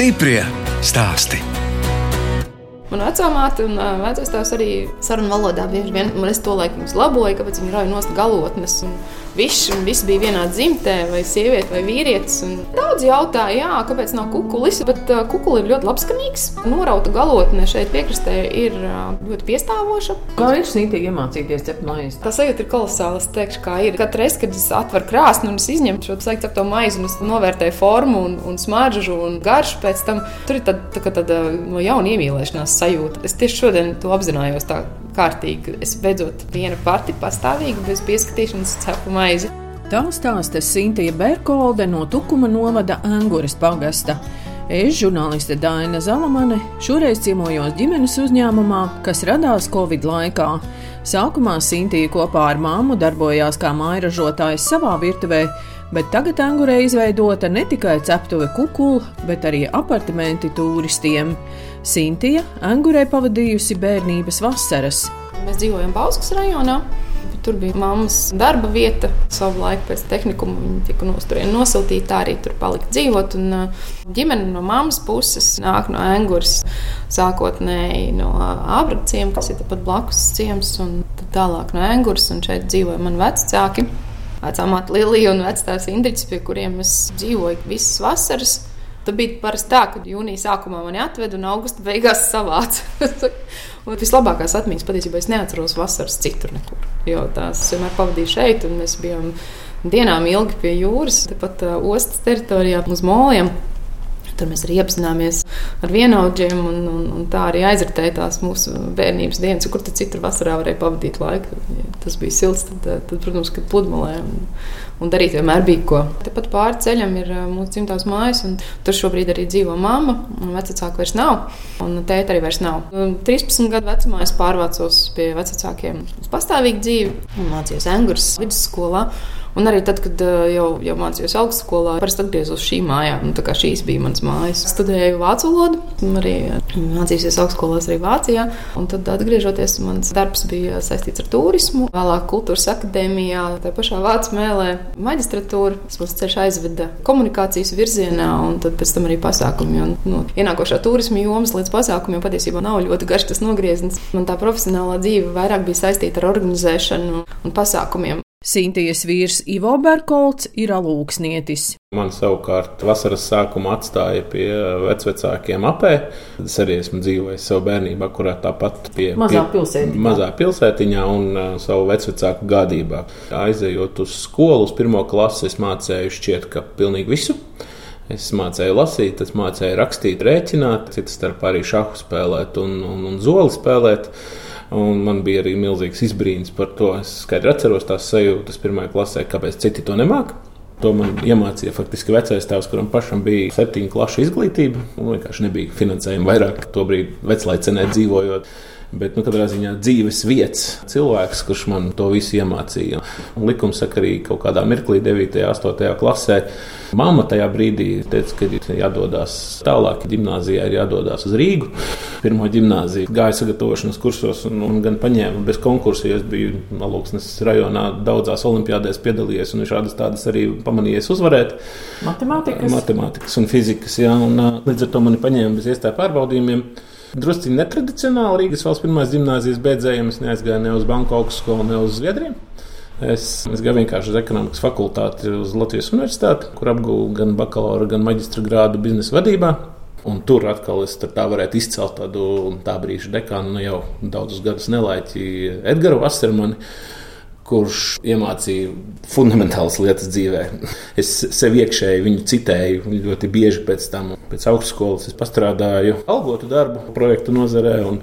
Stiprie stāsti. Mana vecāmāte un vecais tēvs arī sarunu valodā bieži vien man to laiku laboju, kāpēc viņi rauj nost galotnes. Un, Viss, viss bija vienā dzimtē, vai sieviete, vai vīrietis. Un daudz jautāja, jā, kāpēc nav kukulis, bet uh, kukuli ir ļoti labskanīgs. Norauta galotne šeit piekrastē ir ļoti piestāvoša. Kā ir sīkīgi iemācīties cept maizi? Tā sajūta ir kolosāla. Es teikšu, kā ir. Katru reizi, kad es atveru krāsni un es izņemu šo saiktu maizi, un es novērtēju formu un, un smaržu un garšu, pēc tam tur ir tāda tā, tā, tā, no jauna iemīlēšanās sajūta. Es tieši šodien to apzinājos tā kārtīgi. Es beidzot viena pati pastāvīgi bez pieskatīšanas cepu maizi. Tā stāsta Sintīna Berkolde no Tukuma novada Angūras pagasta. Es, žurnāliste Dāna Zalamane, šoreiz ciemojos ģimenes uzņēmumā, kas radās Covid laikā. Sākumā Sintīna kopā ar māmu darbojās kā mājražotājs savā virtuvē, bet tagad Angūrē izveidota ne tikai ceptuve kukula, bet arī apartamenti turistiem. Sintīna Angūrē pavadījusi bērnības vasaras. Mēs dzīvojam Bauskas rajonā. Tur bija mammas darba vieta. Savu laiku pēc tehnikuma viņa tika nosturiena nosūtīta. Tā arī tur palika dzīvot. Un, ģimene no mammas puses nāk no Angūras, sākotnēji no Ābraciem, kas ir tepat blakus ciems, un tālāk no Angūras. Šeit dzīvoja mani vecāki. Vecā māte Lilija un vecāks Indričs, pie kuriem es dzīvoju visas vasaras. Tad bija parasti tā, ka jūnija sākumā mani atveda un augusta beigās savāca. un vislabākās atmiņas patiesībā es neatceros vasaras citur nekur. Jo tās vienmēr pavadīju šeit, un mēs bijām dienām ilgi pie jūras, tepat uh, ostas teritorijā uz moliem. Tur mēs arī iepazināmies ar vienaudžiem, un, un, un tā arī aizritēja tās mūsu bērnības dienas. Kur citur vasarā varēja pavadīt laiku? Ja tas bija silts, tad, tad protams, kad pludmalē un, un darīt vienmēr bija ko. Tepat pāri ceļam ir mūsu dzimtās mājas, un tur šobrīd arī dzīvo mamma, un vecāka vairs nav, un tēta arī vairs nav. 13 gadu vecumā es pārvācos pie vecākiem uz pastāvīgu dzīvi un mācījos Engūras vidusskolā. Un arī tad, kad jau, jau mācījos augstskolā, parasti atgriezos šī mājā. Nu, tā kā šīs bija manas mājas. Studēju vācu valodu, arī mācījos augstskolās arī Vācijā. Un tad, atgriežoties, mans darbs bija saistīts ar turismu. Vēlāk kultūras akadēmijā, tā pašā vācu mēlē, maģistratūra. Tas mums ceļš aizveda komunikācijas virzienā, un tad pēc tam arī pasākumi. Un, nu, ienākošā turisma jomas līdz pasākumiem patiesībā nav ļoti garš tas nogrieznis. Man tā profesionālā dzīve vairāk bija saistīta ar organizēšanu un pasākumiem. Sintīs vīrs Ivo Berkolts ir alūksnietis. Man savukārt vasaras sākuma atstāja pie vecvecākiem apē. Es arī esmu dzīvojis savā bērnībā, kurā tāpat pie mazā pilsētiņā, mazā pilsētiņā un uh, savu vecvecāku gādībā. Aizejot uz skolu, uz pirmo klasi, es mācīju šķiet, ka pilnīgi visu. Es mācīju lasīt, es mācīju rakstīt, rēķināt, citas starpā arī šāhu spēlēt un, un, un zoli spēlēt. Man bija arī milzīgs izbrīns par to. Es skaidri atceros tās sajūtas pirmajā klasē, kāpēc citi to nemāca. To man iemācīja faktiski vecais tēvs, kuram pašam bija septiņu klašu izglītība. Man vienkārši nebija finansējuma vairāk to brīdi veclaicenē dzīvojot. Bet, nu, katrā ziņā dzīves vietas cilvēks, kurš man to visu iemācīja. Un likumsakarīgi kaut kādā mirklī, 9. un 8. klasē, Māma tajā brīdī teica, ka ir jādodas tālāk, gimnājā ir jādodas uz Rīgu. Pirmā gimnājā gāja sagatavošanas kursos un, un gan paņēma bez konkursa. Es biju Alūksnes rajonā daudzās olimpiādēs piedalījies un šādas tādas arī pamanījies uzvarēt. Matemātikas, Matemātikas un fizikas. Jā, un, līdz ar to mani paņēma bez iestāju pārbaudījumiem. Drusciņi netradicionāli Rīgas valsts pirmās gimnāzijas beidzējiem. Es neaizgāju ne uz Banku augstskolu, ne uz Zviedriju. Es, es gāju vienkārši uz ekonomikas fakultāti, uz Latvijas universitāti, kur apgūstu gan bakalaura, gan maģistra grādu biznesa vadībā. Un tur atkal es tā varētu izcelt tādu tā brīža dekānu, nu jau daudzus gadus nelaiķi Edgars Vasermanu kurš iemācīja fundamentālas lietas dzīvē. Es sev iekšēji viņu citēju ļoti bieži pēc tam. Pēc augstskolas es pastrādāju algotu darbu projektu nozarē un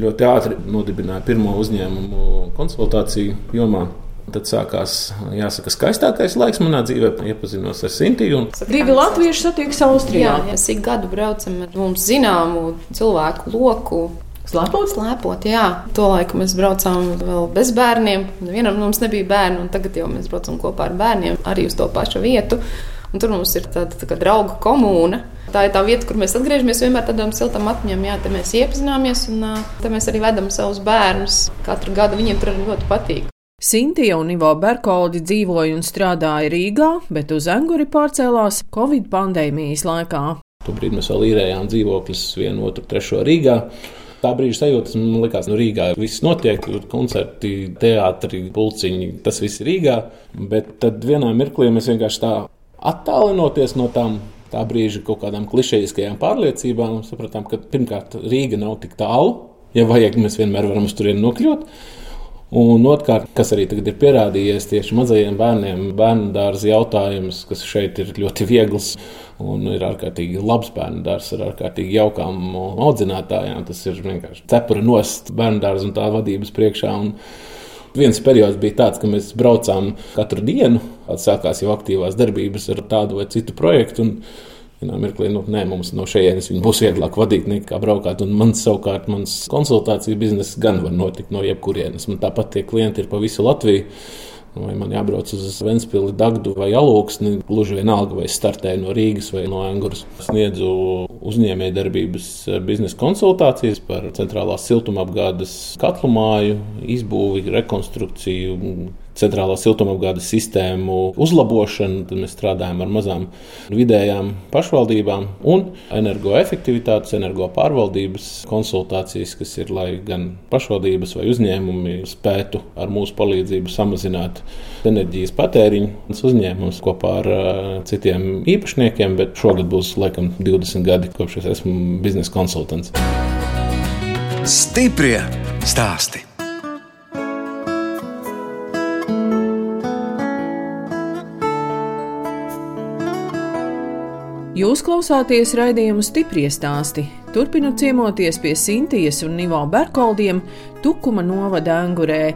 ļoti ātri nodibināju pirmo uzņēmumu konsultāciju jomā. Tad sākās, jāsaka, skaistākais laiks manā dzīvē. Iepazinos ar Sintiju. Un... Divi latvieši satiekas Austrijā. Jā, mēs ik gadu braucam ar mums zināmu cilvēku loku. Slēpot? Slēpot, jā. Tolaik mēs braucām vēl bez bērniem. Vienam no mums nebija bērnu, un tagad jau mēs braucam kopā ar bērniem arī uz to pašu vietu. Un tur mums ir tāda tā drauga komūna. Tā ir tā vieta, kur mēs atgriežamies vienmēr tādām siltām atmiņām. Jā, te mēs iepazināmies, un te mēs arī vedam savus bērnus. Katru gadu viņiem tur ļoti patīk. Sintīna un Ivo Berkoldi dzīvoja un strādāja Rīgā, bet uz Anguri pārcēlās Covid pandēmijas laikā. Tobrīd mēs vēl īrējām dzīvokļus vienu, otru, trešo Rīgā. Tā brīža sajūta, man liekas, no nu, Rīgā viss notiek, koncerti, teātri, pulciņi, tas viss ir Rīgā. Bet tad vienā mirklī mēs vienkārši tā attālinoties no tām tā brīža kaut kādām klišejiskajām pārliecībām, sapratām, ka pirmkārt Rīga nav tik tālu. Ja vajag, mēs vienmēr varam uz turieni nokļūt. Un otrkārt, kas arī tagad ir pierādījies tieši mazajiem bērniem, bērnu dārza jautājums, kas šeit ir ļoti viegls un ir ārkārtīgi labs bērnu dārzs ar ārkārtīgi jaukām audzinātājām. Tas ir vienkārši cepura nost bērnu dārza un tā vadības priekšā. Un Viens periods bija tāds, ka mēs braucām katru dienu, sākās jau aktīvās darbības ar tādu vai citu projektu. Vienā mirklī, nu, nē, mums no šejienes būs vieglāk vadīt nekā braukāt. Un man savukārt, mans konsultāciju bizness gan var notikt no jebkurienes. Man tāpat tie klienti ir pa visu Latviju. Vai man jābrauc uz Vēncpili, Dagdu vai Alūksni, gluži vienalga, vai startēju no Rīgas vai no Angūras. Sniedzu uzņēmējdarbības biznesa konsultācijas par centrālās siltumapgādes katlu māju, izbūvi, rekonstrukciju, centrālā siltumapgādes sistēmu uzlabošanu. Tad mēs strādājam ar mazām vidējām pašvaldībām un energoefektivitātes, energopārvaldības konsultācijas, kas ir, lai gan pašvaldības vai uzņēmumi spētu ar mūsu palīdzību samazināt enerģijas patēriņu. Tas uzņēmums kopā ar uh, citiem īpašniekiem, bet šogad būs laikam 20 gadi, kopš es esmu biznesa konsultants. Stiprie stāstī! Jūs klausāties raidījumu stipri stāstī. Turpinot ciemoties pie Sintīs un Nivo Berkoldiem, Tukuma novada Angurē.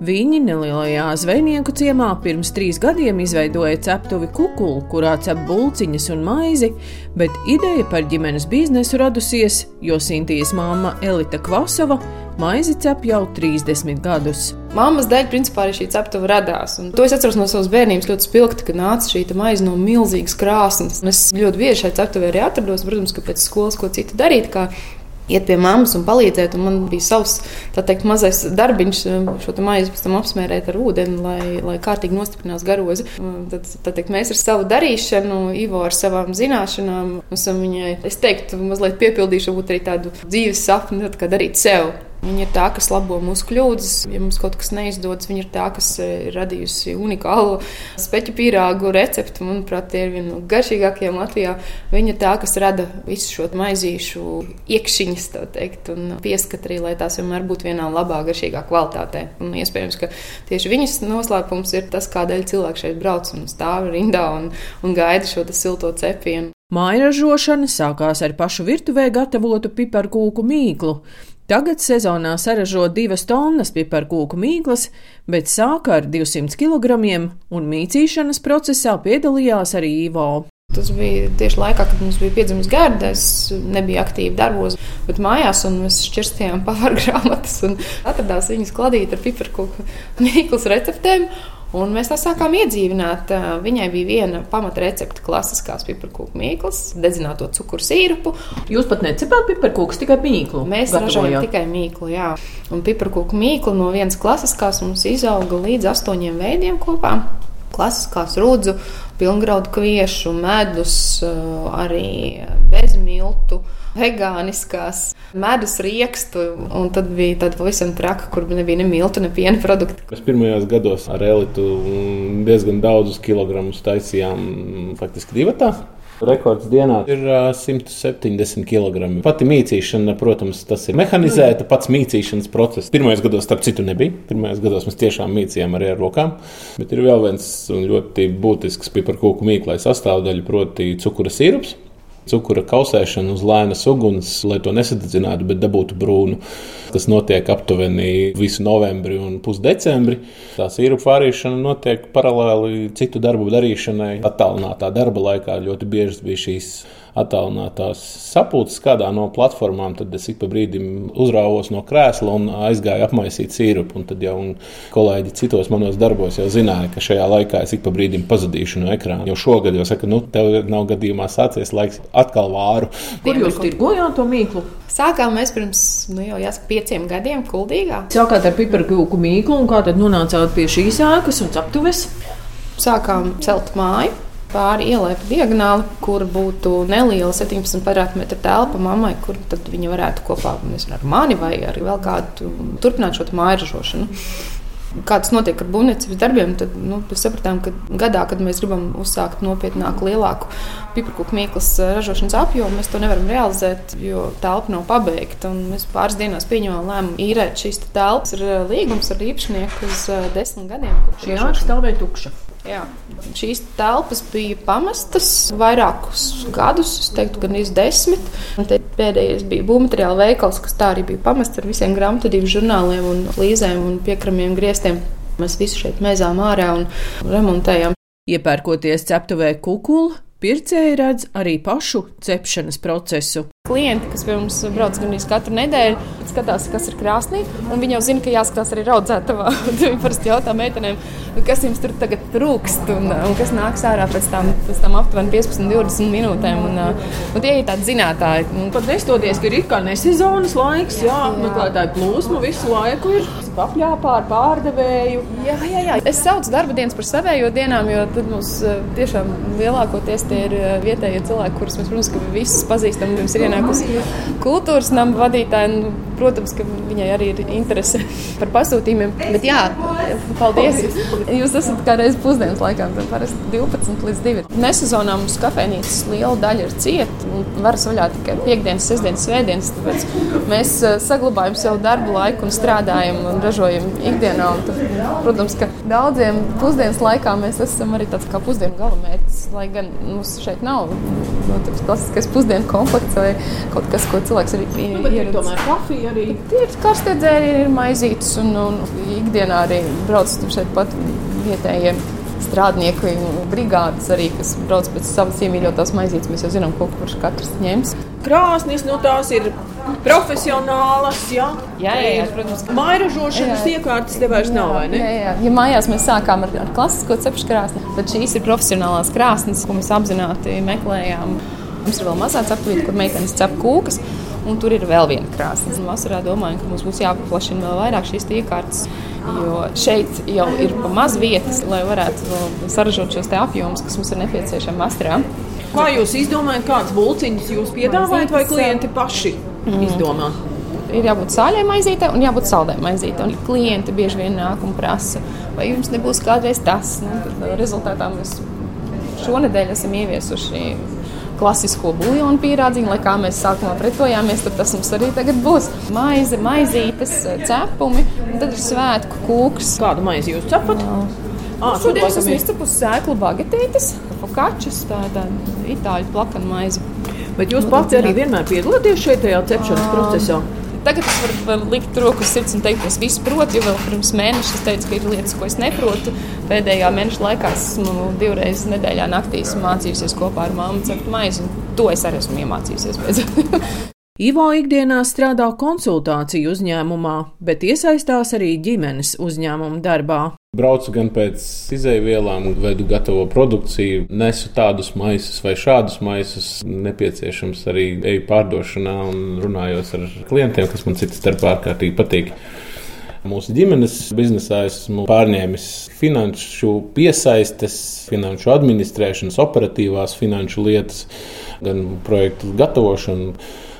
Viņi nelielajā zvejnieku ciemā pirms trīs gadiem izveidoja ceptuvi kukulu, kurā cep bulciņas un maizi, bet ideja par ģimenes biznesu radusies, jo Sintīs māma Elita Kvasova maizi cep jau 30 gadus. Māmas dēļ, principā, arī šī ceptuve radās. Un to es atceros no savas bērnības ļoti spilgti, kad nāca šī maize no milzīgas krāsnes. Un es ļoti bieži šai ceptuvē arī atrados, protams, ka pēc skolas ko citu darīt darīt, kā iet pie mammas un palīdzēt. Un man bija savs teikt, mazais darbiņš, šo maizi pēc tam apsmērēt ar ūdeni, lai, lai kārtīgi nostiprinās garozi. Tad, tad teikt, mēs ar savu darīšanu, Ivo ar savām zināšanām, esam viņai, es teiktu, mazliet piepildījuši arī tādu dzīves sapni, kā darīt sev. Viņa ir tā, kas labo mūsu kļūdas. Ja mums kaut kas neizdodas, viņa ir tā, kas ir eh, radījusi unikālu speķu pīrāgu recepti. Manuprāt, tie ir viena no garšīgākajiem Latvijā. Viņa ir tā, kas rada visu šo maizīšu iekšķiņas, teikt, un pieskat arī, lai tās vienmēr būtu vienā labā, garšīgā kvalitātē. Un iespējams, ka tieši viņas noslēpums ir tas, kādēļ cilvēki šeit brauc un stāv rindā un, un gaida šo silto cepienu. Māja ražošana sākās ar pašu virtuvē gatavotu piparkūku mīklu. Tagad sezonā saražo divas tonnas piparkūku mīklas, bet sāka ar 200 kg, un mīcīšanas procesā piedalījās arī Ivo. Tas bija tieši laikā, kad mums bija piedzimis gārda. Es nebiju aktīvi darbos, bet mājās mēs šķirstījām pāri grāmatas un atradās viņas kladīt ar piparkūku mīklas receptēm. Un mēs tā sākām iedzīvināt. Viņai bija viena pamata recepte, klasiskās piparkūku mīklas, dedzināto cukuru sīrupu. Jūs pat necepāt piparkūkus, tikai mīklu. Mēs ražojam tikai mīklu, jā. Un piparkūku mīklu no vienas klasiskās mums izauga līdz astoņiem veidiem kopā. Klasiskās rudzu, pilngraudu kviešu, medus, arī bezmiltu vegāniskās, medus riekstu, un tad bija tāda pavisam traka, kur nebija ne miltu, ne piena produktu. Mēs pirmajos gados ar elitu diezgan daudzus kilogramus taisījām faktiski divatā. Rekords dienā ir 170 kg. Pati mītīšana, protams, tas ir mehanizēta, pats mītīšanas process. Pirmajos gados, starp citu, nebija. Pirmajos gados mēs tiešām mītījām arī ar rokām. Bet ir vēl viens ļoti būtisks piparkūku mīklais sastāvdaļa, proti, cukura sīrups cukura kausēšanu uz lēnas uguns, lai to nesadedzinātu, bet dabūtu brūnu, kas notiek aptuveni visu novembri un pusdecembri. Tā sīrupu vārīšana notiek paralēli citu darbu darīšanai. Attālinātā darba laikā ļoti bieži bija šīs attālinātās sapulces kādā no platformām, tad es ik pa brīdim uzrāvos no krēsla un aizgāju apmaisīt sīrupu. Tad jau kolēģi citos manos darbos jau zināja, ka šajā laikā es ik pa brīdim pazudīšu no ekrāna. Jau šogad jau saka, nu, tev nav gadījumā sācies laiks atkal vāru. Kur jūs tirgojāt to mīklu? Sākām mēs pirms nu, jau jāsaka, pieciem gadiem Kuldīgā. Sākāt ar piparkūku mīklu un kā tad nonācāt pie šīs ēkas un aptuves? Sākām celt māju pāri ielai diagonāli, kur būtu neliela 17 kvadrātmetru telpa mammai, kur viņa varētu kopā nezinu, ar mani vai ar vēl kādu turpināt šo māju ražošanu kā tas notiek ar būvniecības darbiem, tad nu, mēs sapratām, ka gadā, kad mēs gribam uzsākt nopietnāku, lielāku piparkūku mīklas ražošanas apjomu, mēs to nevaram realizēt, jo telpa nav pabeigta. Mēs pāris dienās pieņēmām lēmumu īrēt šīs telpas. Ir līgums ar īpašnieku uz desmit gadiem. Šī ārsta stāvēja tukša. Jā. Šīs telpas bija pamestas vairākus gadus, es teiktu, gan iz desmit. Pēdējais bija būvmateriāla veikals, kas tā arī bija pamests ar visiem grāmatvedības žurnāliem, un līzēm un piekramiem griestiem. Mēs visu šeit mēzām ārā un remontējām. Iepērkoties ceptuvē kukulu, pircēji redz arī pašu cepšanas procesu. Klienti, kas pie mums brauc gandrīz katru nedēļu, skatās, kas ir krāsnī, un viņi jau zina, ka jāskatās arī raudzētavā. Viņi parasti jautā meitenēm, kas jums tur tagad trūkst un, un kas nāks ārā pēc tam, pēc tam aptuveni 15, 20 minūtēm. Un, un tie ir tādi zinātāji. Pat nestoties, ka ir kā nesezonas laiks, jā, jā. meklētāji plūsma visu laiku ir apļāpā ar pārdevēju. Jā, jā, jā. Es saucu darba dienas par savējo dienām, jo tad mums tiešām lielākoties tie ir vietējie cilvēki, kurus mēs, protams, visus pazīstam. Mums ir ienākusi kultūras nama vadītāji. Nu, protams, ka viņai arī ir interese par pasūtījumiem. Bet jā, paldies! Jūs esat kā reizes pusdienas laikā, tad parasti 12 līdz 2. Nesezonā mums kafejnīcas liela daļa ir cieta un varas vaļā tikai piekdienas, sestdienas, svētdienas. Tāpēc mēs eh, saglabājam savu darbu laiku un strādājam un ražojam ikdienā. Un tad, protams, ka daudziem pusdienas laikā mēs esam arī tāds kā pusdienu galamērķis, lai gan mums šeit nav no, tāds klasiskais pusdienu komplekts vai kaut kas, ko cilvēks arī nu, ieradis. Tomēr kafija arī. Ir karstie dzērieni, ir maizītes un, un ikdienā arī brauc šeit pat vietējie strādnieki, brigādes arī, kas brauc pēc savas iemīļotās maizītes. Mēs jau zinām, ko kurš katrs ņems. Krāsnis no tās ir profesionālas. Jā, jā, jā, jā protams. Mairažošanas iekārtas te vairs nav, vai ne? Jā, jā. Ja mājās mēs sākām ar, ar klasisko cepšu krāsni, tad šīs ir profesionālās krāsnes, ko mēs apzināti meklējām. Mums ir vēl mazā ceptuvīte, kur meitenes cep kūkas. Un tur ir vēl viena krāsa. Vasarā domājam, ka mums būs jāpaplašina vēl vairāk šīs iekārtas. Jo šeit jau ir pa maz vietas, lai varētu saražot šos apjomus, kas mums ir nepieciešami vasarā. Kā jūs izdomājat, kādas būciņas jūs piedāvājat, vai klienti paši mm. izdomā? ir jābūt sāļai maizītei un jābūt saldai maizītei. Un klienti bieži vien nāk un prasa, vai jums nebūs kādreiz tas. Nu, rezultātā mēs šonadēļ esam ieviesuši klasisko buļbuļsāļu pierādziņu, lai kā mēs sākumā pretojāmies, tad tas mums arī tagad būs. Maize, maizītes, cepumi, un tad ir svētku kūks. Kādu maizi jūs cepat? Ah, šodien es esmu izcepusi sēklu bagetītes, fokačus, tā ir itāļu plakana maize. Bet jūs pati arī vienmēr piedalāties šajā cepšanas procesā? Tagad es varu, varu likt roku uz sirds un teikt, ka es visu protu, jo vēl pirms mēneša es teicu, ka ir lietas, ko es neprotu. Pēdējā mēneša laikā esmu divreiz nedēļā naktīs mācījusies kopā ar māmu cept maizi, to es arī esmu iemācījusies. Ivo ikdienā strādā konsultāciju uzņēmumā, bet iesaistās arī ģimenes uzņēmuma darbā. Braucu gan pēc izēvielām, vedu gatavo produkciju, nesu tādus maisus vai šādus maisus. Nepieciešams arī eju pārdošanā un runājos ar klientiem, kas man citas starpā ārkārtīgi patīk. Mūsu ģimenes biznesā esmu pārņēmis finanšu piesaistes, finanšu administrēšanas, operatīvās finanšu lietas, gan projektu gatavošanu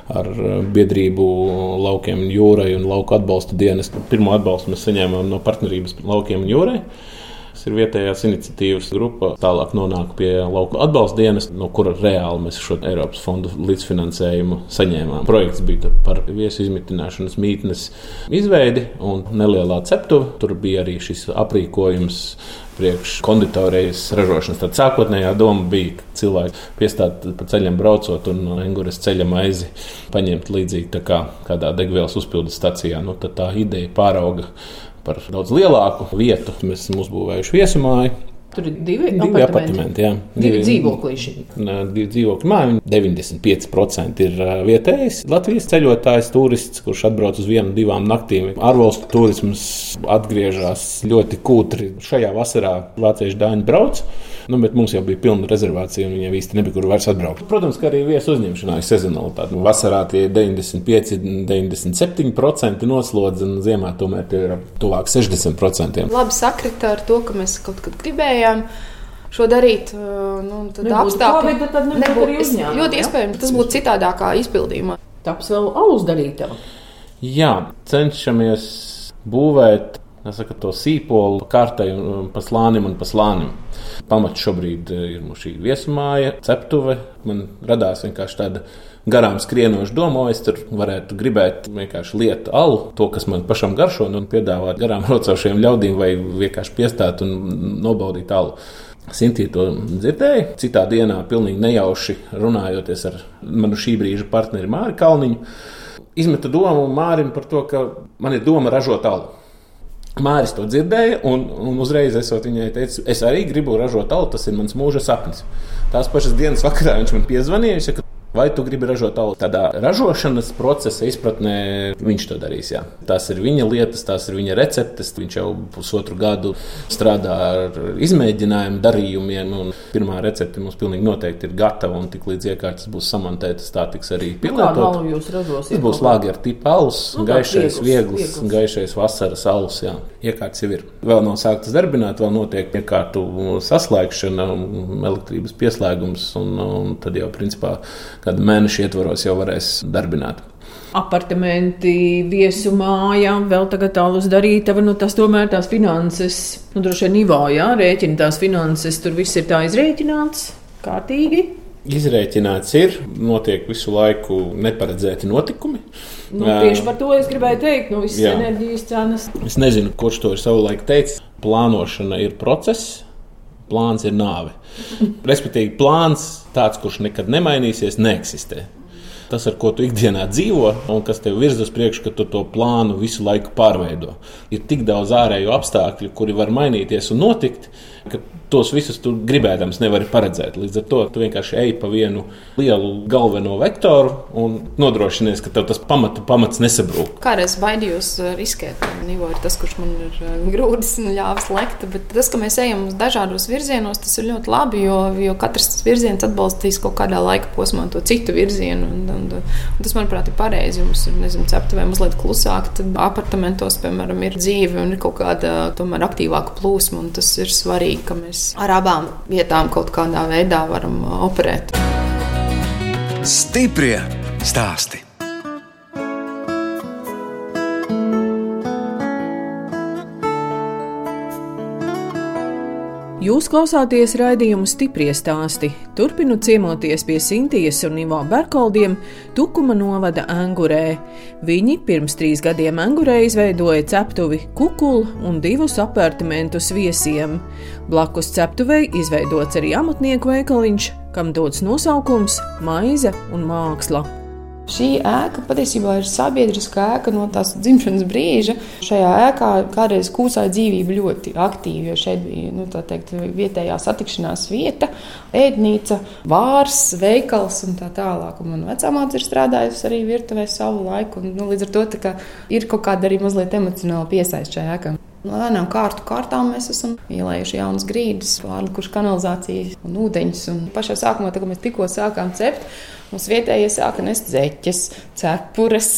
ar eh, biedrību laukiem jūrai un lauku atbalsta dienestu. Pirmo atbalstu mēs saņēmām no partnerības laukiem jūrai. Tas ir vietējās iniciatīvas grupa. Tālāk nonāk pie lauka atbalsta dienas, no kura reāli mēs šo Eiropas fondu līdzfinansējumu saņēmām. Projekts bija par viesu izmitināšanas mītnes izveidi un nelielā ceptuve. Tur bija arī šis aprīkojums priekš konditorijas ražošanas. Tad sākotnējā doma bija, ka cilvēki piestāt pa ceļam braucot un no Engures ceļa maizi paņemt līdzīgi kā kādā degvielas uzpildes stacijā. Nu, tā ideja pārauga par daudz lielāku vietu. Mēs esam uzbūvējuši viesumāju. Tur ir divi, divi apartamenti. Jā, divi, divi dzīvoklīši. Divi dzīvokļu māji. 95% ir vietējais Latvijas ceļotājs, turists, kurš atbrauc uz vienu, divām naktīm. Ārvalstu turisms atgriežas ļoti kūtri. Šajā vasarā vācieši dāņi brauc. Nu, bet mums jau bija pilna rezervācija, un viņiem īsti nebija kur vairs atbraukt. Protams, ka arī viesu uzņemšanā ir sezonalitāte. Nu, vasarā tie ir 95, 97% noslodzi, un ziemā tomēr tie ir tuvāk 60%. Labi sakrita ar to, ka mēs kaut kad gribējām šo darīt, nu, tad apstākļi nebūtu. Ļoti iespējams, tas būtu citādākā izpildījumā. Taps vēl alus darītājs. Jā, cenšamies būvēt saka, to sīpolu kārtai pa slānim un pa slānim. Pamats šobrīd ir šī viesmāja, ceptuve. Man radās vienkārši tāda garām skrienoša doma, es tur varētu gribēt vienkārši lietu alu, to, kas man pašam garšo, un piedāvāt garām rocošiem ļaudīm vai vienkārši piestāt un nobaudīt alu. Sintīna to dzirdēja. Citā dienā, pilnīgi nejauši runājoties ar manu šī brīža partneri Māri Kalniņu, izmeta domu Mārim par to, ka man ir doma ražot alu. Māris to dzirdēja, un, un uzreiz es viņai teicu, es arī gribu ražot alu, tas ir mans mūža sapnis. Tās pašas dienas vakarā viņš man piezvanīja, ka Vai tu gribi ražot alu? Tādā ražošanas procesa izpratnē viņš to darīs. Jā. Tās ir viņa lietas, tās ir viņa receptes. Viņš jau pusotru gadu strādā ar izmēģinājumu darījumiem. Pirmā recepte mums pilnīgi noteikti ir gatava, un tik līdz iekārtas būs samantētas, tā tiks arī nu, pielietota. Tas būs lāgera tipa alus, nu, gaišais, viegls, viegls, gaišais vasaras alus. Jā. Iekārtas jau ir. Vēl nav sāktas darbināt, vēl notiek iekārtu saslēgšana, elektrības pieslēgums, un, un tad jau principā kādu mēnešu ietvaros jau varēs darbināt. Apartamenti, viesu māja, vēl tagad tālus darītava, nu tas tomēr tās finanses, nu droši vien nivā, jā, rēķina tās finanses, tur viss ir tā izrēķināts kārtīgi. Izrēķināts ir, notiek visu laiku neparedzēti notikumi. Nu, tieši par to es gribēju teikt, nu, visas jā. enerģijas cenas. Es nezinu, kurš to ir savulaik teicis. Plānošana ir process, plāns ir nāve. Respektīvi, plāns, tāds, kurš nekad nemainīsies, neeksistē. Tas, ar ko tu ikdienā dzīvo, un kas tev virza uz priekšu, ka tu to plānu visu laiku pārveido. Ir tik daudz ārēju apstākļu, kuri var mainīties un notikt, ka tos visus tu gribēdams nevari paredzēt. Līdz ar to tu vienkārši ej pa vienu lielu galveno vektoru un nodrošinies, ka tev tas pamatu, pamats nesabrūk. Kādreiz baidījos uh, riskēt. Nivo ir tas, kurš man ir uh, grūdis un ļāvis lekt. Bet tas, ka mēs ejam uz dažādos virzienos, tas ir ļoti labi, jo, jo katrs tas virziens atbalstīs kaut kādā laika posmā to citu virzienu. Un, un, un tas, manuprāt, ir pareizi. Mums ir, nezinu, ceptuvē mazliet klusāk, tad apartamentos, piemēram, ir dzīve un ir kaut kāda tomēr aktīvāka plūsma, tas ir svarīgi, ka mēs ar abām vietām kaut kādā veidā varam uh, operēt. Stiprie stāsti. Jūs klausāties raidījumu stipri stāstī. Turpinu ciemoties pie Sintīs un Ivo Berkoldiem Tukuma novada Angurē. Viņi pirms trīs gadiem Angurē izveidoja ceptuvi kukulu un divus apartamentus viesiem. Blakus ceptuvei izveidots arī amatnieku veikaliņš, kam dots nosaukums Maize un māksla. Šī ēka patiesībā ir sabiedriska ēka no tās dzimšanas brīža. Šajā ēkā kādreiz kūsāja dzīvība ļoti aktīvi, jo šeit bija nu, teikt, vietējā satikšanās vieta, ēdnīca, vārs, veikals un tā tālāk. Un man vecāmāte ir strādājusi arī virtuvē savu laiku. Un, nu, līdz ar to ir kaut kāda arī mazliet emocionāla piesaiste šajā ēkā. Lēnām kārtu kārtām mēs esam ielējuši jaunas grīdas, pārlikuši kanalizācijas un ūdeņus. Un pašā sākumā, kad mēs tikko sākām cept, mums vietējie sāka nest zeķes, cepures,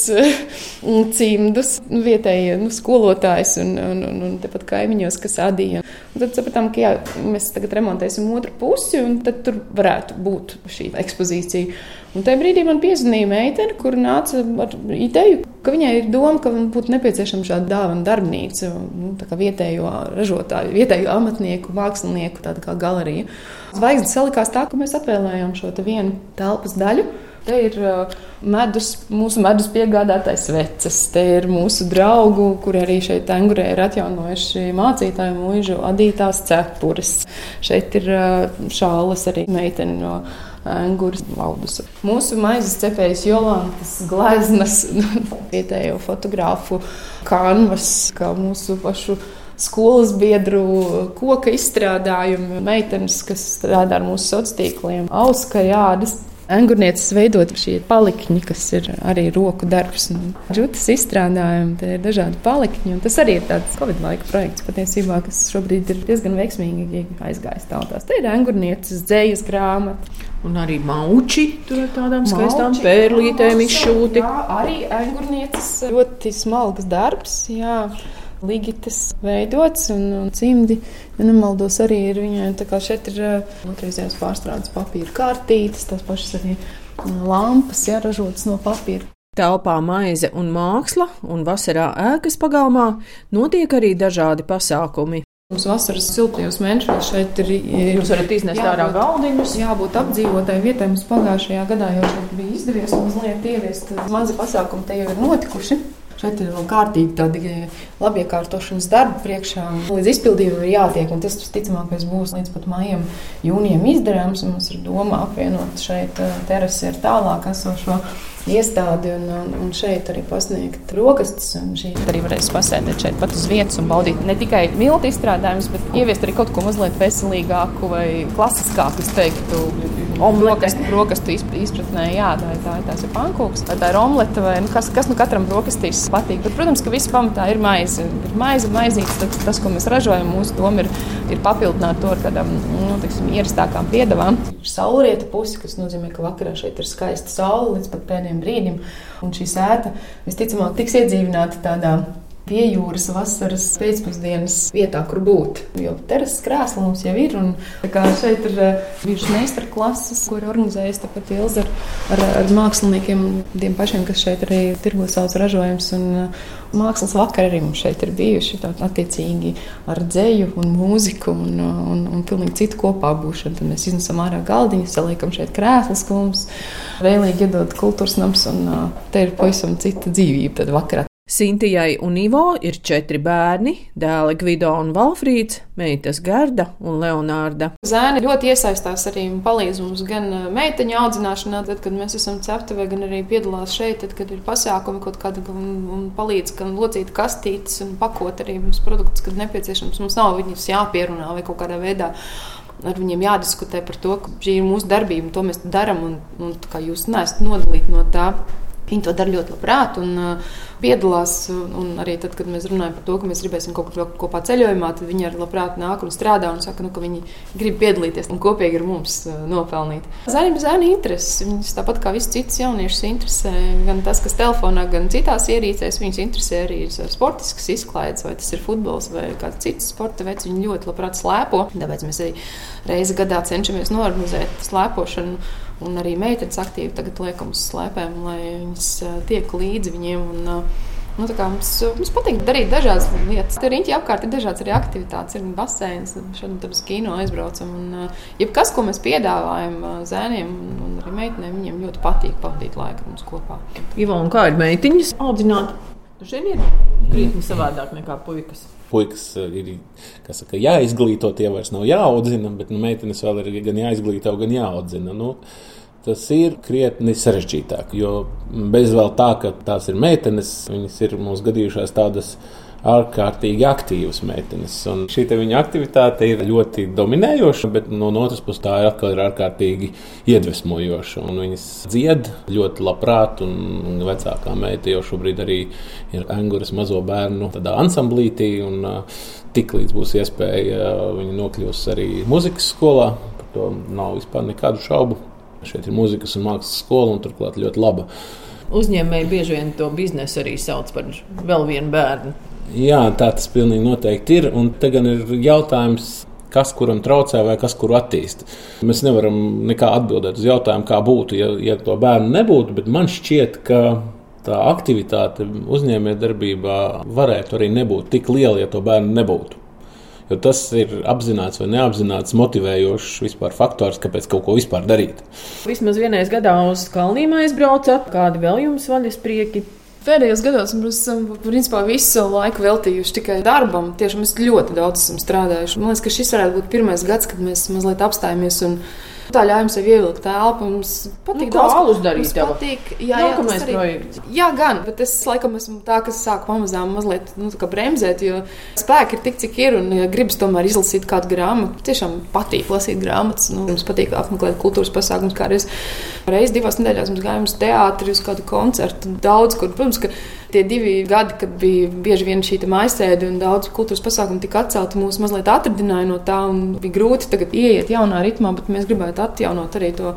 cimdus. Vietējie nu, skolotājs un, un, un, un tepat kaimiņos, kas adīja. Un tad sapratām, ka jā, mēs tagad remontēsim otru pusi, un tad tur varētu būt šī ekspozīcija. Un tajā brīdī man piezvanīja meitene, kur nāca ar ideju, ka viņai ir doma, ka būtu nepieciešama šāda dāvana darbnīca, nu, vietējo ražotāju, vietējo amatnieku, mākslinieku, tāda kā galerija. Zvaigznes salikās tā, ka mēs atvēlējām šo vienu telpas daļu. Te ir uh, medus, mūsu medus piegādātais vecs, te ir mūsu draugu, kuri arī šeit angurē ir atjaunojuši mācītāju mūžu adītās cepures. Šeit ir uh, šālas arī meiteni no Angūras valdus. Mūsu maizes cepējas Jolantas gleznas, vietējo fotografu kanvas, kā mūsu pašu skolas biedru koka izstrādājumi, meitenes, kas strādā ar mūsu sociāliem tīkliem, auska jādas. Angurnieces veidot šie palikņi, kas ir arī roku darbs. Žutas izstrādājumi, tie ir dažādi palikņi. Tas arī ir tāds Covid laika projekts patiesībā, kas šobrīd ir diezgan veiksmīgi aizgājis tautās. Te ir angurnieces dzējas grāmata. Un arī mauči tur ar tādām skaistām pērlītēm izšūti. Jā, arī angurnieces ļoti smalks darbs. Jā. Ligitas veidots un, un cimdi. Ja nemaldos, arī ir viņai tā kā šeit ir otrreizējās pārstrādes papīra kārtītes, tās pašas arī lampas, ja ražotas no papīra. Telpā maize un māksla, un vasarā ēkas pagalmā notiek arī dažādi pasākumi. Mums vasaras siltajos mēnešos šeit ir. Jūs varat iznest ārā galdiņus. Jābūt apdzīvotai vietai. Mums pagājušajā gadā jau bija izdevies mazliet ieviest mazi pasākumi, te jau ir notikuši. Šeit ir vēl kārtīgi tādi labiekārtošanas darbi priekšā. Līdz izpildījumam ir jātiek, un tas visticamākais būs līdz pat maijam, jūnijam izdarāms. Mums ir doma apvienot šeit eh, terasi ar tālāk esošo iestādi un, un, šeit arī pasniegt rokastus. Šī arī varēs pasēdēt šeit pat uz vietas un baudīt ne tikai miltu izstrādājumus, bet ieviest arī kaut ko mazliet veselīgāku vai klasiskāku, es teiktu. Brokastu, brokastu izpratnē, jā, tā, tā, tās ir pankūks, vai tā ir omlete, vai nu, kas, kas nu katram brokastīs patīk. Bet, protams, ka viss pamatā ir maize. Ir maize, maizītes, tas, tas, ko mēs ražojam, mūsu doma ir, ir papildināt to ar tādām nu, tiksim, ierastākām piedevām. Ir saulrieta puse, kas nozīmē, ka vakarā šeit ir skaista saule līdz pat pēdējiem brīdim. Un šī sēta visticamāk tiks iedzīvināta tādā pie jūras vasaras pēcpusdienas vietā, kur būt. Jo terases krēsla mums jau ir. Šeit ir eh, bijušas meistarklases, ko ir organizējis tāpat Ilza ar, ar, ar māksliniekiem, tiem pašiem, kas šeit arī tirgo savus ražojumus. Eh, mākslas vakar arī mums šeit ir bijuši attiecīgi ar dzēju un mūziku un, un, un pilnīgi citu kopā būšanu. Tad mēs iznesam ārā galdiņu, saliekam šeit krēslas, ko mums vēlīgi iedod kultūras nams, un eh, te ir pavisam cita dzīvība tad vakarā. Sintijai un Ivo ir četri bērni - dēli Gvido un Valfrīds, meitas Gerda un Leonārda. Zēni ļoti iesaistās arī un palīdz mums gan uh, meiteņu audzināšanā, tad, kad mēs esam ceptuvē, gan arī piedalās šeit, tad, kad ir pasākumi kaut kādi un, un palīdz gan locīt kastītes un pakot arī mums produktus, kad nepieciešams. Mums nav viņus jāpierunā vai kaut kādā veidā ar viņiem jādiskutē par to, ka šī ir mūsu darbība, un to mēs darām, un, un jūs neesat nodalīti no tā. Viņi to dara ļoti labprāt un uh, piedalās. Un arī tad, kad mēs runājam par to, ka mēs gribēsim kaut kur kopā ceļojumā, tad viņi arī labprāt nāk un strādā un saka, nu, ka viņi grib piedalīties un kopīgi ar mums uh, nopelnīt. Zēniem ir zēna intereses. Viņus tāpat kā visus citus jauniešus interesē gan tas, kas telefonā, gan citās ierīcēs. Viņus interesē arī sportisks izklaides, vai tas ir futbols vai kāds cits sporta veids. Viņi ļoti labprāt slēpo. Tāpēc mēs arī reizi gadā cenšamies norganizēt slēpošanu Un arī meitenes aktīvi tagad liekam uz slēpēm, lai viņas tiek līdzi viņiem. Un, Nu, mums, mums patīk darīt dažādas lietas. Tur riņķi apkārt ir dažādas arī aktivitātes. Ir baseins, šeit uz kino aizbraucam. Un, jebkas, ko mēs piedāvājam zēniem un arī meitenēm, viņiem ļoti patīk pavadīt laiku mums kopā. Ivo, kā ir meitiņas audzināt? Šeit ir krietni savādāk nekā puikas puikas eh, ir saka, jāizglīto, tie vairs nav jāaudzina, bet nu, meitenes vēl ir gan jāizglīto, gan jāaudzina. Nu, Tas ir krietni sarežģītāk, jo bez vēl tā, ka tās ir meitenes, viņas ir mums gadījušās tādas ārkārtīgi aktīvas meitenes. Un šī viņa aktivitāte ir ļoti dominējoša, bet no otras puses tā ir atkal ir ārkārtīgi iedvesmojoša. Un viņas dzied ļoti labprāt, un vecākā meita jau šobrīd arī ir Angūras mazo bērnu ansamblītī. Un, Tiklīdz būs iespēja, viņa nokļūs arī muzikas skolā. Par to nav vispār nekādu šaubu. Šeit ir muzikas un mākslas skola, un turklāt ļoti laba. Uzņēmēji bieži vien to biznesu arī sauc par vēl vienu bērnu. Jā, tā tas pilnīgi noteikti ir. Un te gan ir jautājums, kas kuram traucē vai kas kuru attīst. Mēs nevaram nekā atbildēt uz jautājumu, kā būtu, ja, ja to bērnu nebūtu, bet man šķiet, ka tā aktivitāte uzņēmējdarbībā varētu arī nebūt tik liela, ja to bērnu nebūtu. Jo tas ir apzināts vai neapzināts motivējošs faktors, kāpēc kaut ko vispār darīt. Vismaz vienreiz gadā uz kalniem aizbraucat, kādi vēl jums vaļas prieki Pēdējos gados mēs esam principā, visu savu laiku veltījuši tikai darbam. Tiešām mēs ļoti daudz esam strādājuši. Man liekas, ka šis varētu būt pirmais gads, kad mēs mazliet apstājamies un Tā ļauj mums ievilkt telpu. Mums patīk nu, daudz ko darīt. Mums patīk, jā, jā, tas arī projekts. Jā, gan, bet es laikam esmu tā, kas sāk pamazām mazliet nu, bremzēt, jo spēki ir tik, cik ir, un ja gribas tomēr izlasīt kādu grāmatu. Tiešām patīk lasīt grāmatas. Nu, mums patīk apmeklēt kultūras pasākumus, kā reiz, reiz divās nedēļās mums gājām uz teātri, uz kādu koncertu. Daudz kur, protams, ka tie divi gadi, kad bija bieži vien šī maisēde un daudz kultūras pasākumu tika atcelti, mūs mazliet atradināja no tā. Bija grūti tagad ieiet jaunā ritmā, bet mēs gribētu atjaunot arī to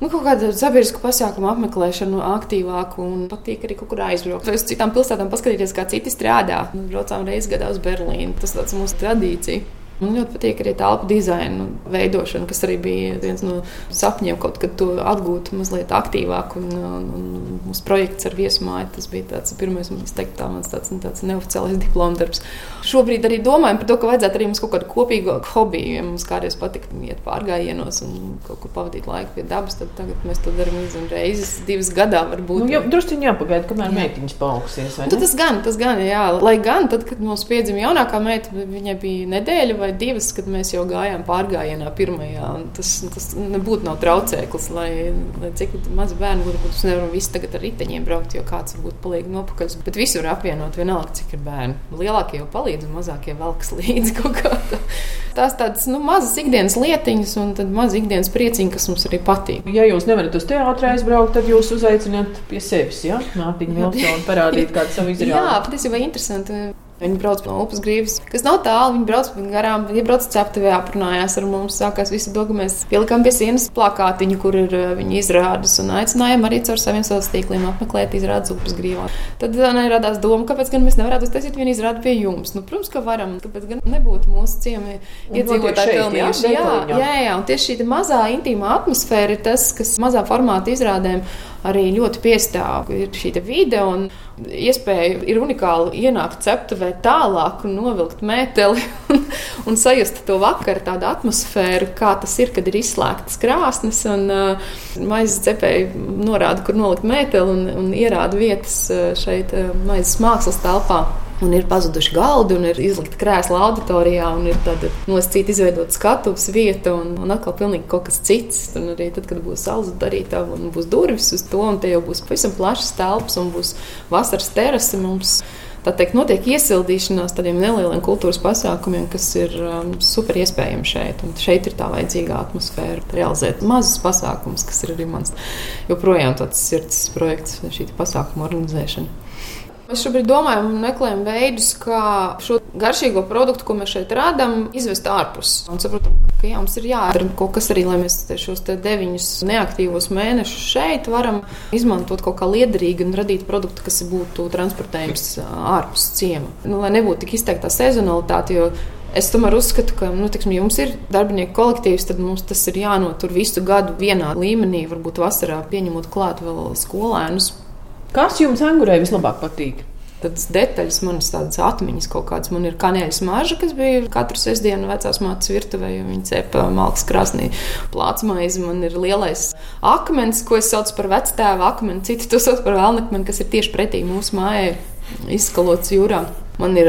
nu, kaut kādu sabiedrisku pasākumu apmeklēšanu aktīvāku un patīk arī kaut kur aizbraukt. Uz citām pilsētām paskatīties, kā citi strādā. Braucām reizes gadā uz Berlīnu. Tas tāds mūsu tradīcija. Man ļoti patīk arī telpu dizaina veidošana, kas arī bija viens no sapņiem, kaut kad to atgūt mazliet aktīvāk. Un, un, un mūsu projekts ar viesmāju tas bija tāds pirmais, man teikt, tā, mans tāds, nu, tāds neoficiālais diploma darbs. Šobrīd arī domājam par to, ka vajadzētu arī mums kaut kādu kopīgu hobiju. Ja mums kādreiz patīk iet pārgājienos un kaut kur pavadīt laiku pie dabas, tad tagad mēs to darām nezinu, reizes, divas gadā varbūt. Nu, jau drusciņā jāpagaida, kamēr jā. meitiņas paaugsies. Nu, tas gan, tas gan, jā. Lai gan tad, kad mums piedzima jaunākā meita, viņai bija nedēļa vai divas, kad mēs jau gājām pārgājienā pirmajā. Tas, tas nebūtu nav traucēklis, lai, lai cik maz bērnu būtu. Mēs nevaram visi tagad ar riteņiem braukt, jo kāds varbūt paliek nopakaļ. Bet visur apvienot vienalga, cik ir bērni. Lielākie jau palīdz, un mazākie velks līdzi kaut kā. Tā. Tās tādas nu, mazas ikdienas lietiņas, un tad maza ikdienas prieciņa, kas mums arī patīk. Ja jūs nevarat uz teātrī aizbraukt, tad jūs uzaicināt pie sevis, ja? Mārtiņu Vilsonu parādīt kādu savu izrādi. Jā, patiesībā interesanti. Viņi brauc no upes grīvas, kas nav tālu. Viņi brauc garām, viņi brauc ceptuvē, aprunājās ar mums. Sākās visu to, ka mēs pielikām pie sienas plakātiņu, kur ir eh, viņa izrādes, un aicinājām arī caur saviem sociāliem tīkliem apmeklēt izrādes upes grīvā. Tad eh, radās doma, kāpēc gan mēs nevarētu uztaisīt vienu izrādi pie jums. Nu, protams, ka varam, kāpēc gan nebūtu mūsu ciemi iedzīvotāji pelnījuši. Jā, jā, jā, jā, un tieši šī mazā intīmā atmosfēra ir tas, kas mazā formāta izrādēm arī ļoti piestāv. Ir šī vide un iespēja ir unikāla ienākt ceptuvē tālāk un novilkt mēteli un, un sajust to vakaru, tādu atmosfēru, kā tas ir, kad ir izslēgtas krāsnes un uh, maizes cepēji norāda, kur nolikt mēteli un, un ierāda vietas uh, šeit uh, maizes mākslas telpā. Un ir pazuduši galdi, un ir izlikta krēsla auditorijā, un ir tāda nosacīta, izveidota skatuves vieta, un, un atkal pilnīgi kaut kas cits. Un arī tad, kad būs saules darīta, un būs durvis uz to, un te jau būs pavisam plašs telpas, un būs vasaras terase mums. Tā teikt, notiek iesildīšanās tādiem nelieliem kultūras pasākumiem, kas ir um, super iespējami šeit. Un šeit ir tā vajadzīgā atmosfēra, realizēt mazus pasākumus, kas ir arī mans joprojām tāds sirds projekts, šī pasākuma organizēšana. Mēs šobrīd domājam un meklējam veidus, kā šo garšīgo produktu, ko mēs šeit radām, izvest ārpus. Un saprotam, ka jā, mums ir jādara kaut kas arī, lai mēs šos deviņus neaktīvos mēnešus šeit varam izmantot kaut kā liederīgi un radīt produktu, kas būtu transportējams ārpus ciema. Nu, lai nebūtu tik izteikta sezonalitāte, jo Es tomēr uzskatu, ka, nu, tiksim, ja jums ir darbinieku kolektīvs, tad mums tas ir jānotur visu gadu vienā līmenī, varbūt vasarā pieņemot klāt vēl skolēnus Kas jums angurē vislabāk patīk? Tādas detaļas, manas tādas atmiņas kaut kādas. Man ir kanēļas maža, kas bija katru sestdienu vecās mātes virtuvē, jo viņa cepa malkas krāsnī plātsmaizi. Man ir lielais akmens, ko es saucu par vectēva akmeni, citi to sauc par vēlnakmeni, kas ir tieši pretī mūsu mājai, izskalots jūrā. Man ir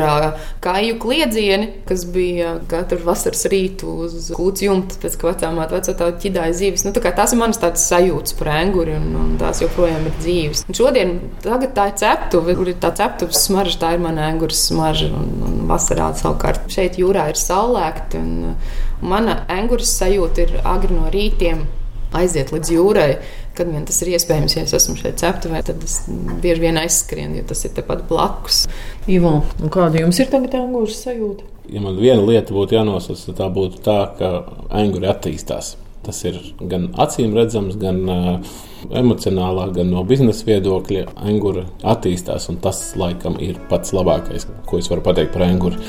kāju kliedzieni, kas bija katru vasaras rītu uz kūts jumta, pēc ka vecā māte vecāta ķidāja zīves. Nu, tā tās ir manas tādas sajūtas par anguri, un, un tās joprojām ir dzīves. Un šodien tā ir ceptuve, kur ir tā ceptuves smarža, tā ir mana anguras smarža. Un, un vasarā savukārt šeit jūrā ir saulēkta, un, un mana anguras sajūta ir agri no rītiem aiziet līdz jūrai. Kad vien tas ir iespējams, ja es esmu šeit ceptuvē, tad es bieži vien aizskrienu, jo tas ir tepat blakus. Ivo, kāda jums ir tagad angūras sajūta? Ja man viena lieta būtu jānosauc, tad tā būtu tā, ka anguri attīstās. Tas ir gan acīm redzams, gan uh, emocionālā, gan no biznesa viedokļa. Angura attīstās, un tas laikam ir pats labākais, ko es varu pateikt par anguru.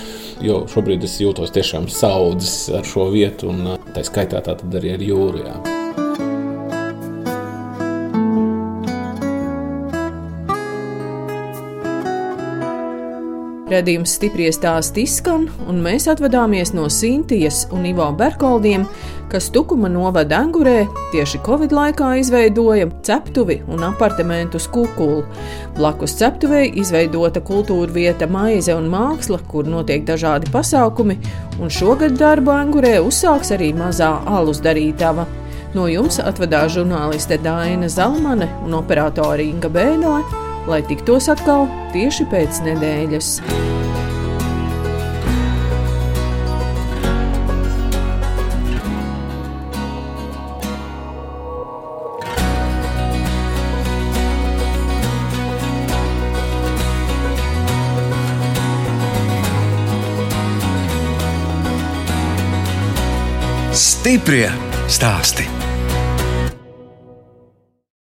Jo šobrīd es jūtos tiešām saudzis ar šo vietu, un uh, tā skaitā tā arī ar jūru. Jā. Redījums stipri stāst izskan, un mēs atvadāmies no Sintijas un Ivo Berkoldiem, kas Tukuma novada Angurē tieši Covid laikā izveidoja ceptuvi un apartamentu skukulu. Blakus ceptuvei izveidota kultūra vieta Maize un Māksla, kur notiek dažādi pasākumi, un šogad darbu Angurē uzsāks arī mazā alus darītava. No jums atvedās žurnāliste Dāna Zalmane un operātore Inga Bēdelē lai tiktos atkal tieši pēc nedēļas. Stiprie stāstī.